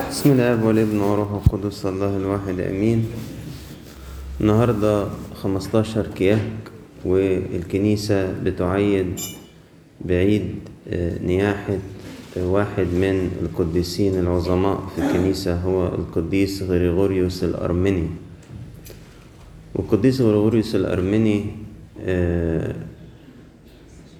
بسم الاب والابن والروح القدس الله الواحد آمين. النهارده 15 كياك والكنيسة بتعيد بعيد آه، نياحة آه، واحد من القديسين العظماء في الكنيسة هو القديس غريغوريوس الأرمني. والقديس غريغوريوس الأرمني آه،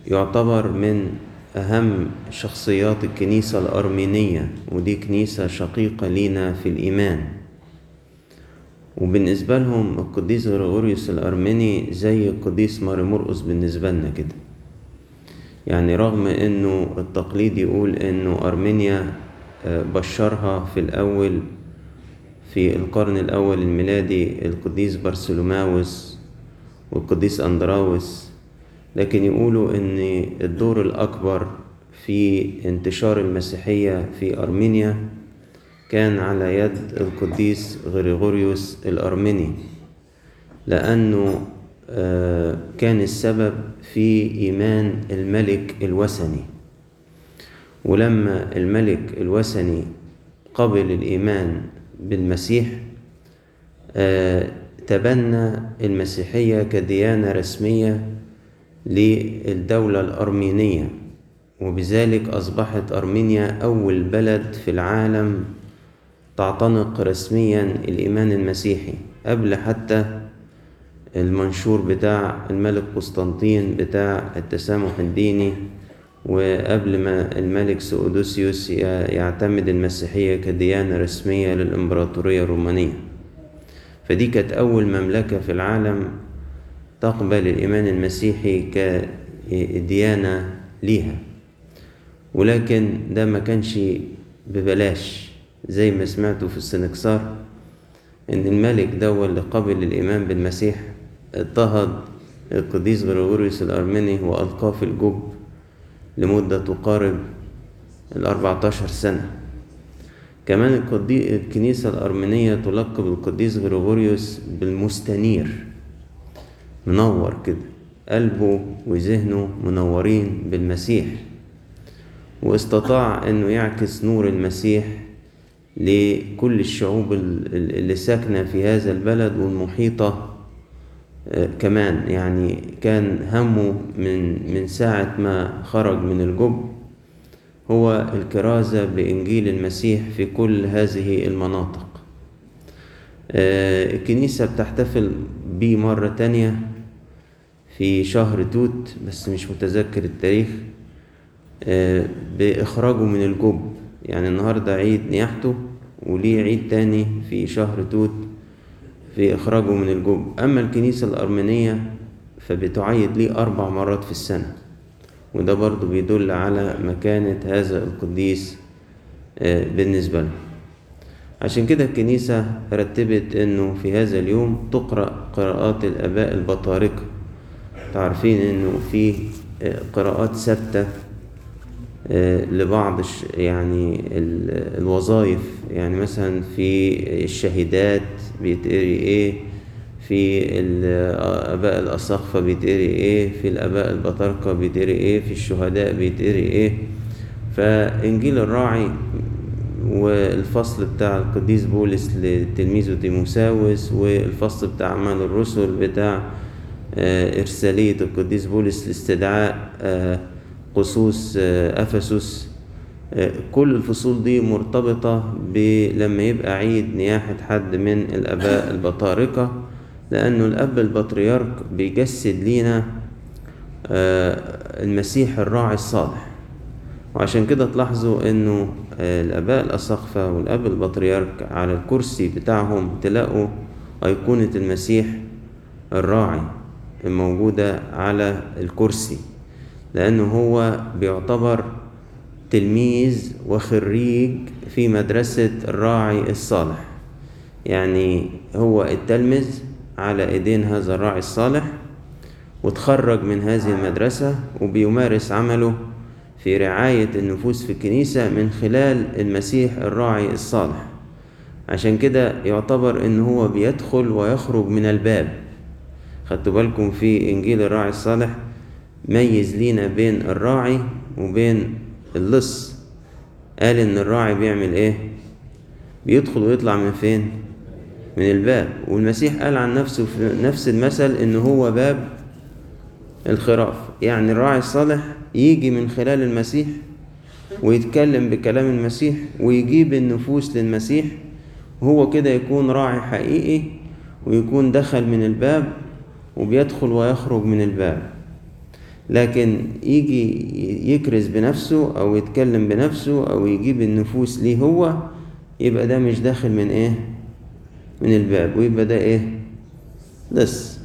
يعتبر من أهم شخصيات الكنيسة الأرمينية ودي كنيسة شقيقة لينا في الإيمان. وبالنسبة لهم القديس غريغوريوس الأرمني زي القديس ماري مرقس بالنسبة لنا كده. يعني رغم إنه التقليد يقول إنه أرمينيا آه، بشرها في الأول في القرن الأول الميلادي القديس بارسلوماوس والقديس أندراوس. لكن يقولوا إن الدور الأكبر في انتشار المسيحية في أرمينيا كان على يد القديس غريغوريوس الأرمني لأنه آه، كان السبب في إيمان الملك الوثني. ولما الملك الوثني قبل الإيمان بالمسيح آه، تبنى المسيحية كديانة رسمية للدولة الأرمينية وبذلك أصبحت أرمينيا أول بلد في العالم تعتنق رسميا الإيمان المسيحي قبل حتى المنشور بتاع الملك قسطنطين بتاع التسامح الديني وقبل ما الملك سؤدوسيوس يعتمد المسيحية كديانة رسمية للإمبراطورية الرومانية. فدي كانت أول مملكة في العالم تقبل الإيمان المسيحي كديانة ليها. ولكن ده ما كانش ببلاش. زي ما سمعتوا في السنكسار إن الملك ده اللي قبل الإيمان بالمسيح. اضطهد القديس غريغوريوس الأرمني وألقاه في الجب لمدة تقارب الأربعتاشر سنة. كمان. الكنيسة الأرمنية تلقب القديس غريغوريوس بالمستنير. منور كده. قلبه وذهنه منورين بالمسيح. واستطاع إنه يعكس نور المسيح لكل الشعوب اللي ساكنة في هذا البلد والمحيطة. آه، كمان يعني كان همه من من ساعة ما خرج من الجب هو الكرازة بإنجيل المسيح في كل هذه المناطق. آه، الكنيسة بتحتفل بيه مرة تانية. في شهر توت بس مش متذكر التاريخ آه، بإخراجه من الجب يعني النهاردة عيد نياحته وليه عيد تاني في شهر توت في إخراجه من الجب أما الكنيسة الأرمينية فبتعيد ليه أربع مرات في السنة. وده برضو بيدل على مكانة هذا القديس آه، بالنسبة له. عشان كده الكنيسة رتبت إنه في هذا اليوم تقرأ قراءات الآباء البطاركة تعرفين إنه في آه، قراءات ثابتة آه، لبعض يعني ال- الوظائف. يعني مثلا في الشهيدات بيتقري إيه في الآباء الأساقفة بيتقري إيه في الآباء البطاركة بيتقري إيه في الشهداء بيتقري إيه. فإنجيل الراعي والفصل بتاع القديس بولس لتلميذه تيموساوس والفصل بتاع أعمال الرسل بتاع آه، إرسالية القديس بولس لاستدعاء آه، قصوص آه، أفسس. آه، كل الفصول دي مرتبطة بلما يبقى عيد نياحة حد من الآباء البطاركة لأنه الأب البطريرك بيجسد لينا آه، المسيح الراعي الصالح. وعشان كده تلاحظوا إنه آه، الأباء الأساقفة والأب البطريرك على الكرسي بتاعهم تلاقوا أيقونة المسيح الراعي. الموجودة على الكرسي لأنه هو بيعتبر تلميذ وخريج في مدرسة الراعي الصالح. يعني هو التلمذ على إيدين هذا الراعي الصالح وتخرج من هذه المدرسة وبيمارس عمله في رعاية النفوس في الكنيسة من خلال المسيح الراعي الصالح. عشان كده يعتبر إن هو بيدخل ويخرج من الباب. خدتوا بالكم في إنجيل الراعي الصالح ميز لينا بين الراعي وبين اللص. قال إن الراعي بيعمل إيه؟ بيدخل ويطلع من فين؟ من الباب. والمسيح قال عن نفسه في نفس المثل إن هو باب الخراف. يعني الراعي الصالح يجي من خلال المسيح ويتكلم بكلام المسيح ويجيب النفوس للمسيح. وهو كده يكون راعي حقيقي ويكون دخل من الباب وبيدخل ويخرج من الباب. لكن يجي يكرز بنفسه أو يتكلم بنفسه أو يجيب النفوس ليه هو يبقى ده مش داخل من إيه؟ من الباب ويبقى ده إيه؟ لص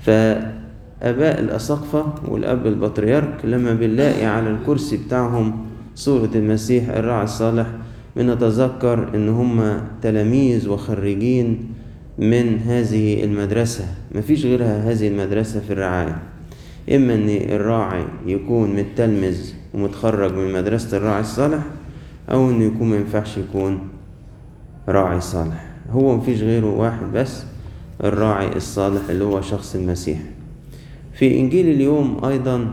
فأباء الاساقفه والأب البطريرك لما بنلاقي على الكرسي بتاعهم صورة المسيح الراعي الصالح بنتذكر إن هم تلاميذ وخريجين من هذه المدرسة. مفيش غيرها هذه المدرسة في الرعاية. إما إن الراعي يكون متلمذ ومتخرج من مدرسة الراعي الصالح أو إنه يكون ما ينفعش يكون راعي صالح. هو مفيش غيره واحد بس الراعي الصالح اللي هو شخص المسيح. في إنجيل اليوم أيضا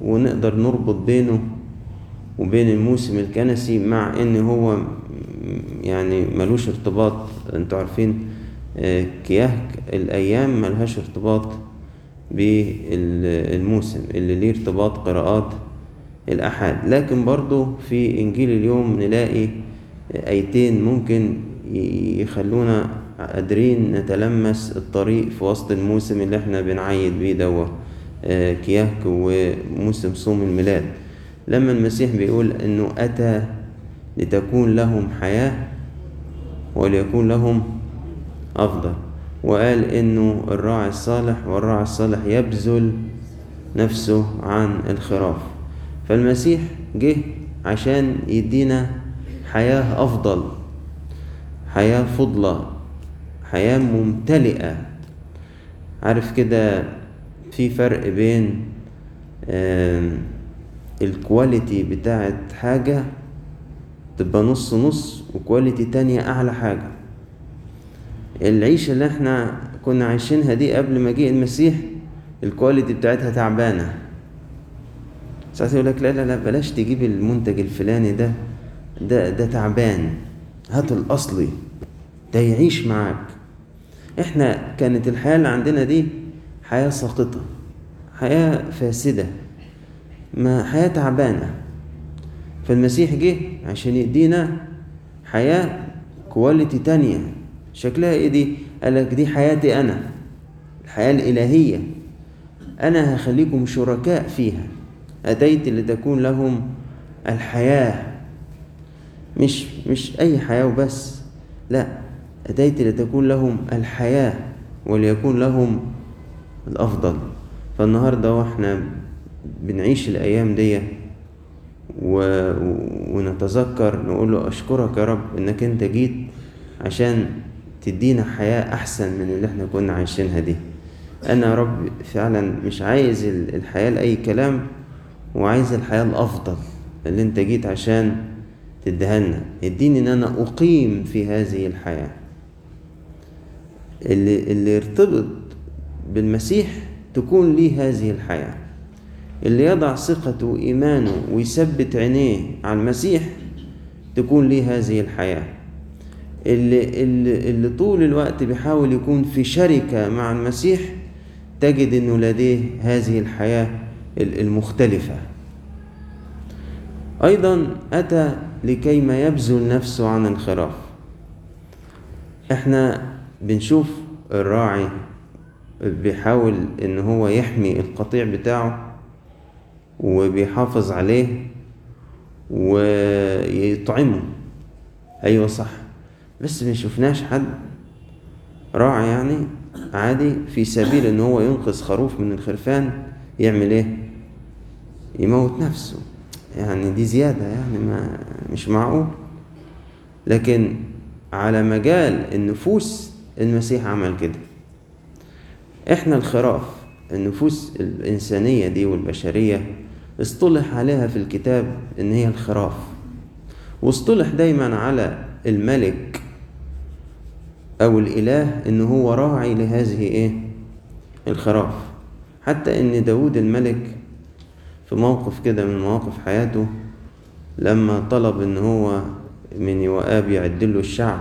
ونقدر نربط بينه وبين الموسم الكنسي مع إن هو يعني ملوش ارتباط أنتوا عارفين كياهك الأيام ملهاش ارتباط بالموسم اللي ليه ارتباط قراءات الأحد. لكن برضو في إنجيل اليوم نلاقي آيتين ممكن يخلونا قادرين نتلمس الطريق في وسط الموسم اللي إحنا بنعيد بيه دوا كياهك وموسم صوم الميلاد. لما المسيح بيقول إنه أتى لتكون لهم حياة وليكون لهم أفضل. وقال إنه الراعي الصالح والراعي الصالح يبذل نفسه عن الخراف. فالمسيح جه عشان يدينا حياة أفضل حياة فضلة حياة ممتلئة. عارف كده في فرق بين الكواليتي بتاعت حاجة تبقى نص نص و quality تانية أعلى حاجة. العيشة اللي إحنا كنا عايشينها دي قبل مجيء المسيح ال quality بتاعتها تعبانة. ساعات يقول لك لا لا لا بلاش تجيب المنتج الفلاني ده ده ده تعبان. هات الأصلي ده يعيش معاك. إحنا كانت الحياة اللي عندنا دي حياة ساقطة حياة فاسدة ما حياة تعبانة. فالمسيح جه عشان يدينا حياة كواليتي تانية. شكلها إيه دي؟ قال لك دي حياتي أنا الحياة الإلهية. أنا هخليكم شركاء فيها. أتيت لتكون لهم الحياة. مش مش أي حياة وبس. لا أتيت لتكون لهم الحياة وليكون لهم الأفضل. فالنهاردة وإحنا بنعيش الأيام دي و... ونتذكر نقول له أشكرك يا رب إنك أنت جيت عشان تدينا حياة أحسن من اللي إحنا كنا عايشينها دي. أنا يا رب فعلا مش عايز الحياة لأي كلام وعايز الحياة الأفضل اللي أنت جيت عشان تديها لنا. اديني إن أنا أقيم في هذه الحياة. اللي, اللي يرتبط بالمسيح تكون ليه هذه الحياة. اللي يضع ثقته وإيمانه ويثبت عينيه على المسيح تكون ليه هذه الحياة. اللي, اللي, اللي طول الوقت بيحاول يكون في شركة مع المسيح تجد إنه لديه هذه الحياة المختلفة. أيضا أتى لكي ما يبذل نفسه عن الخراف إحنا بنشوف الراعي بيحاول إن هو يحمي القطيع بتاعه وبيحافظ عليه ويطعمه. أيوه صح. بس ما شفناش حد راعي يعني عادي في سبيل إن هو ينقذ خروف من الخرفان يعمل إيه؟ يموت نفسه. يعني دي زيادة يعني ما مش معقول. لكن على مجال النفوس المسيح عمل كده. إحنا الخراف النفوس الإنسانية دي والبشرية اصطلح عليها في الكتاب إن هي الخراف. واصطلح دايما على الملك أو الإله إن هو راعي لهذه إيه؟ الخراف حتى إن داود الملك في موقف كده من مواقف حياته لما طلب إن هو من يوآب يعدله الشعب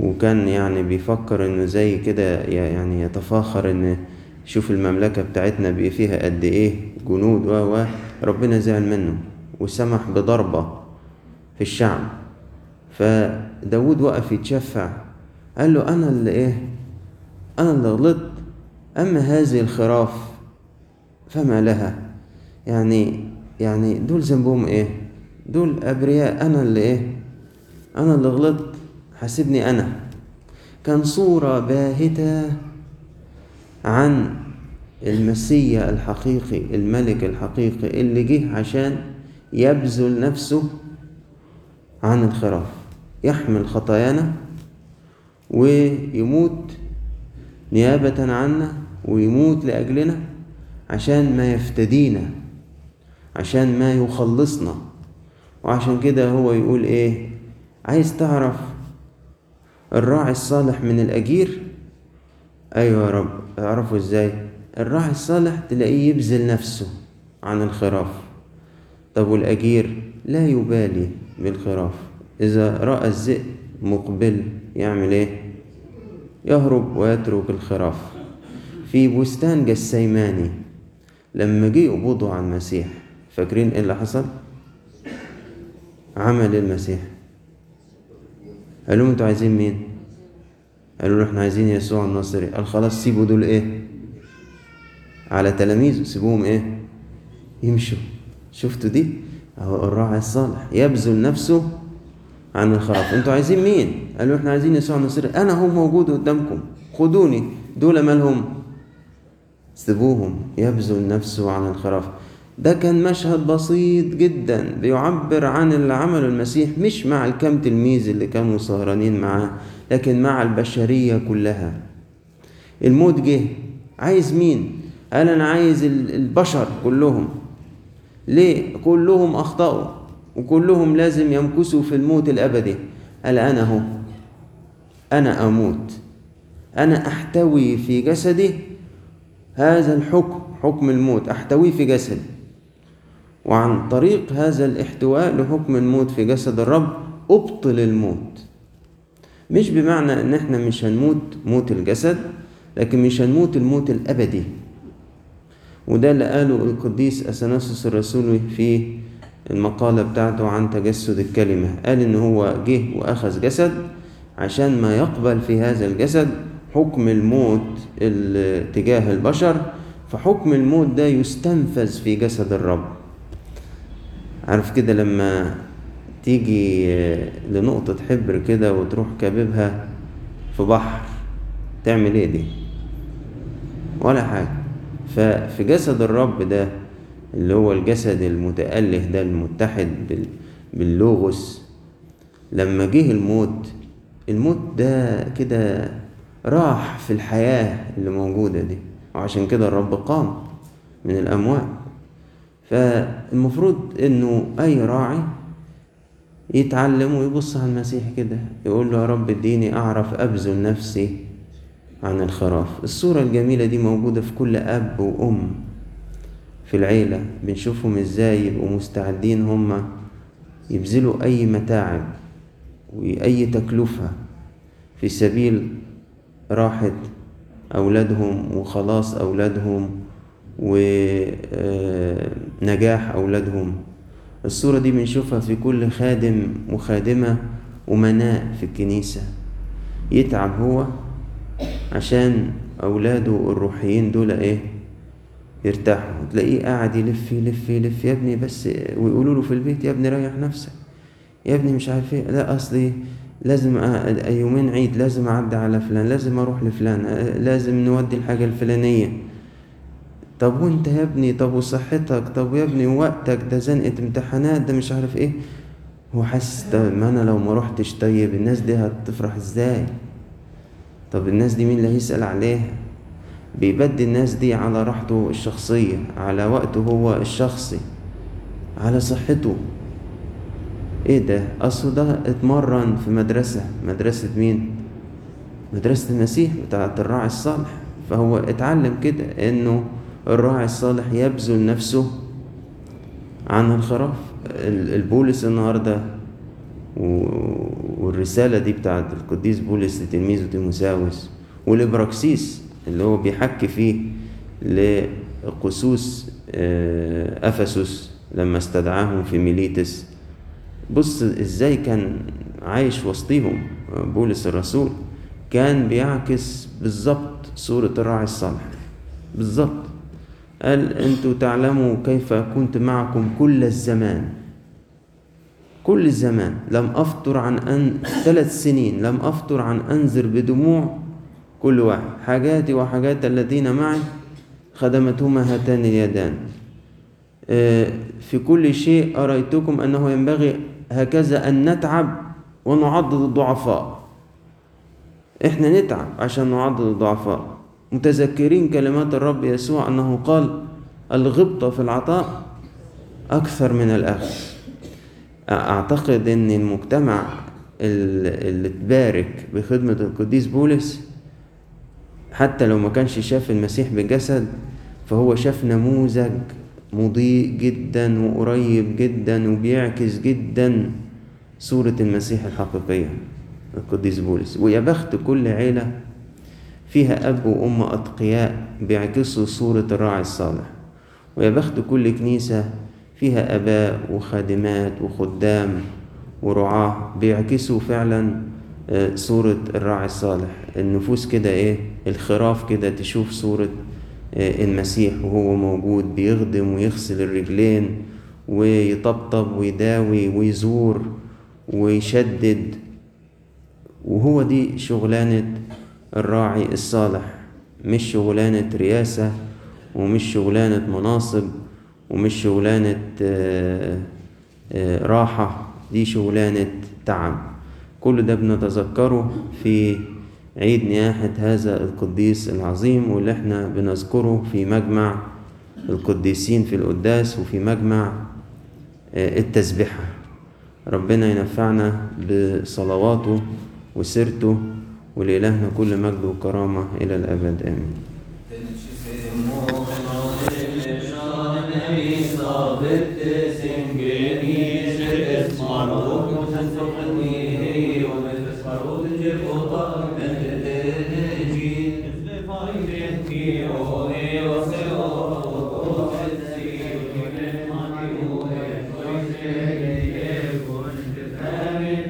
وكان يعني بيفكر إنه زي كده يعني يتفاخر إن شوف المملكة بتاعتنا بقى فيها قد إيه جنود و ربنا زعل منه وسمح بضربة في الشعب. فداود وقف يتشفع قال له أنا اللي إيه؟ أنا اللي غلطت. أما هذه الخراف فما لها. يعني يعني دول ذنبهم إيه؟ دول أبرياء. أنا اللي إيه؟ أنا اللي غلطت. حاسبني أنا. كان صورة باهتة عن المسيا الحقيقي الملك الحقيقي اللي جه عشان يبذل نفسه عن الخراف يحمل خطايانا. ويموت نيابة عنا ويموت لأجلنا عشان ما يفتدينا عشان ما يخلصنا. وعشان كده هو يقول إيه؟ عايز تعرف الراعي الصالح من الأجير؟ أيوة يا رب. أعرفه إزاي؟ الراعي الصالح تلاقيه يبذل نفسه عن الخراف. طب والأجير؟ لا يبالي بالخراف. إذا رأى الذئب مقبل يعمل إيه؟ يهرب ويترك الخراف. في بستان جسيماني. لما جه يقبضوا على المسيح فاكرين إيه اللي حصل؟ عمل المسيح. قالوا لهم أنتوا عايزين مين؟ قالوا له إحنا عايزين يسوع الناصري. قال خلاص سيبوا دول إيه؟ على تلاميذه سيبوهم إيه؟ يمشوا. شفتوا دي؟ أهو الراعي الصالح يبذل نفسه عن الخراف أنتوا عايزين مين؟ قالوا إحنا عايزين يسوع الناصري أنا هو موجود قدامكم. خدوني. دول مالهم سيبوهم. يبذل نفسه عن الخراف ده كان مشهد بسيط جدا. بيعبر عن اللي عمله المسيح مش مع الكام تلميذ اللي كانوا سهرانين معاه لكن مع البشرية كلها. الموت جه. عايز مين؟ قال أنا عايز البشر كلهم. ليه؟ كلهم أخطأوا. وكلهم لازم يمكثوا في الموت الأبدي. قال أنا هو أنا أموت. أنا أحتوي في جسدي هذا الحكم حكم الموت. احتويه في جسدي. وعن طريق هذا الاحتواء لحكم الموت في جسد الرب أبطل الموت. مش بمعنى إن إحنا مش هنموت موت الجسد لكن مش هنموت الموت الأبدي. وده اللي قاله القديس اثناسوس الرسولي في المقالة بتاعته عن تجسد الكلمة. قال إن هو جه وأخذ جسد عشان ما يقبل في هذا الجسد حكم الموت تجاه البشر فحكم الموت ده يستنفذ في جسد الرب. عارف كده لما تيجي لنقطة حبر كده وتروح كاببها في بحر تعمل إيه دي؟ ولا حاجة. ففي جسد الرب ده اللي هو الجسد المتأله ده المتحد باللوغوس. لما جه الموت الموت ده كده راح في الحياة اللي موجودة دي وعشان كده الرب قام من الأموات. فالمفروض إنه أي راعي يتعلم ويبص على المسيح كده يقول له يا رب اديني أعرف أبذل نفسي عن الخراف. الصورة الجميلة دي موجودة في كل أب وأم. في العيلة بنشوفهم إزاي يبقوا مستعدين هما يبذلوا أي متاعب وأي تكلفة في سبيل راحة أولادهم وخلاص أولادهم ونجاح أولادهم. الصورة دي بنشوفها في كل خادم وخادمة ومناء في الكنيسة. يتعب هو عشان أولاده الروحيين دول إيه؟ يرتاحوا. تلاقيه قاعد يلف يلف يلف. يا ابني بس ويقولوا له في البيت يا ابني ريح نفسك. يا ابني مش عارف إيه. لا أصلي لازم يومين عيد لازم أعدي على فلان لازم أروح لفلان لازم نودي الحاجة الفلانية. طب وأنت يا ابني؟ طب وصحتك؟ طب يا ابني وقتك؟ ده زنقة امتحانات ده مش عارف إيه. هو حاسس طب ما أنا لو ما روحتش طيب الناس دي هتفرح إزاي؟ طب الناس دي مين اللي هيسأل عليها؟ بيبدي الناس دي على راحته الشخصية على وقته هو الشخصي على صحته. إيه ده؟ اصله ده اتمرن في مدرسة. مدرسة مين؟ مدرسة المسيح بتاعت الراعي الصالح. فهو اتعلم كده إنه الراعي الصالح يبذل نفسه عن الخراف. البولس النهارده والرسالة دي بتاعت القديس بولس لتلميذه تيموساوس والإبراكسيس اللي هو بيحكي فيه لقسوس أفسس لما استدعاهم في ميليتس. بص إزاي كان عايش وسطيهم؟ بولس الرسول كان بيعكس بالظبط صورة الراعي الصالح. بالظبط قال أنتوا تعلموا كيف كنت معكم كل الزمان. كل الزمان. لم أفطر عن أن ثلاث سنين. لم أفطر عن أنذر بدموع كل واحد. حاجاتي وحاجات الذين معي خدمتهما هاتان اليدان. في كل شيء أريتكم أنه ينبغي هكذا أن نتعب ونعضد الضعفاء. إحنا نتعب عشان نعضد الضعفاء. متذكرين كلمات الرب يسوع أنه قال الغبطة في العطاء أكثر من الأخذ أعتقد أن المجتمع اللي تبارك بخدمة القديس بولس حتى لو ما كانش شاف المسيح بجسد فهو شاف نموذج مضيء جدا وقريب جدا وبيعكس جدا صورة المسيح الحقيقية القديس بولس. ويا بخت كل عيلة فيها أب وأم أتقياء بيعكسوا صورة الراعي الصالح. ويا بخت كل كنيسة فيها أباء وخادمات وخدام ورعاة بيعكسوا فعلا صورة الراعي الصالح. النفوس كده إيه؟ الخراف كده تشوف صورة المسيح وهو موجود بيخدم ويغسل الرجلين ويطبطب ويداوي ويزور ويشدد. وهو دي شغلانة الراعي الصالح مش شغلانة رياسة ومش شغلانة مناصب ومش شغلانة راحة. دي شغلانة تعب. كل ده بنتذكره في عيد نياحة هذا القديس العظيم واللي إحنا بنذكره في مجمع القديسين في القداس وفي مجمع آه، التسبحة ربنا ينفعنا بصلواته وسيرته ولإلهنا كل مجد وكرامة إلى الأبد. آمين. صابت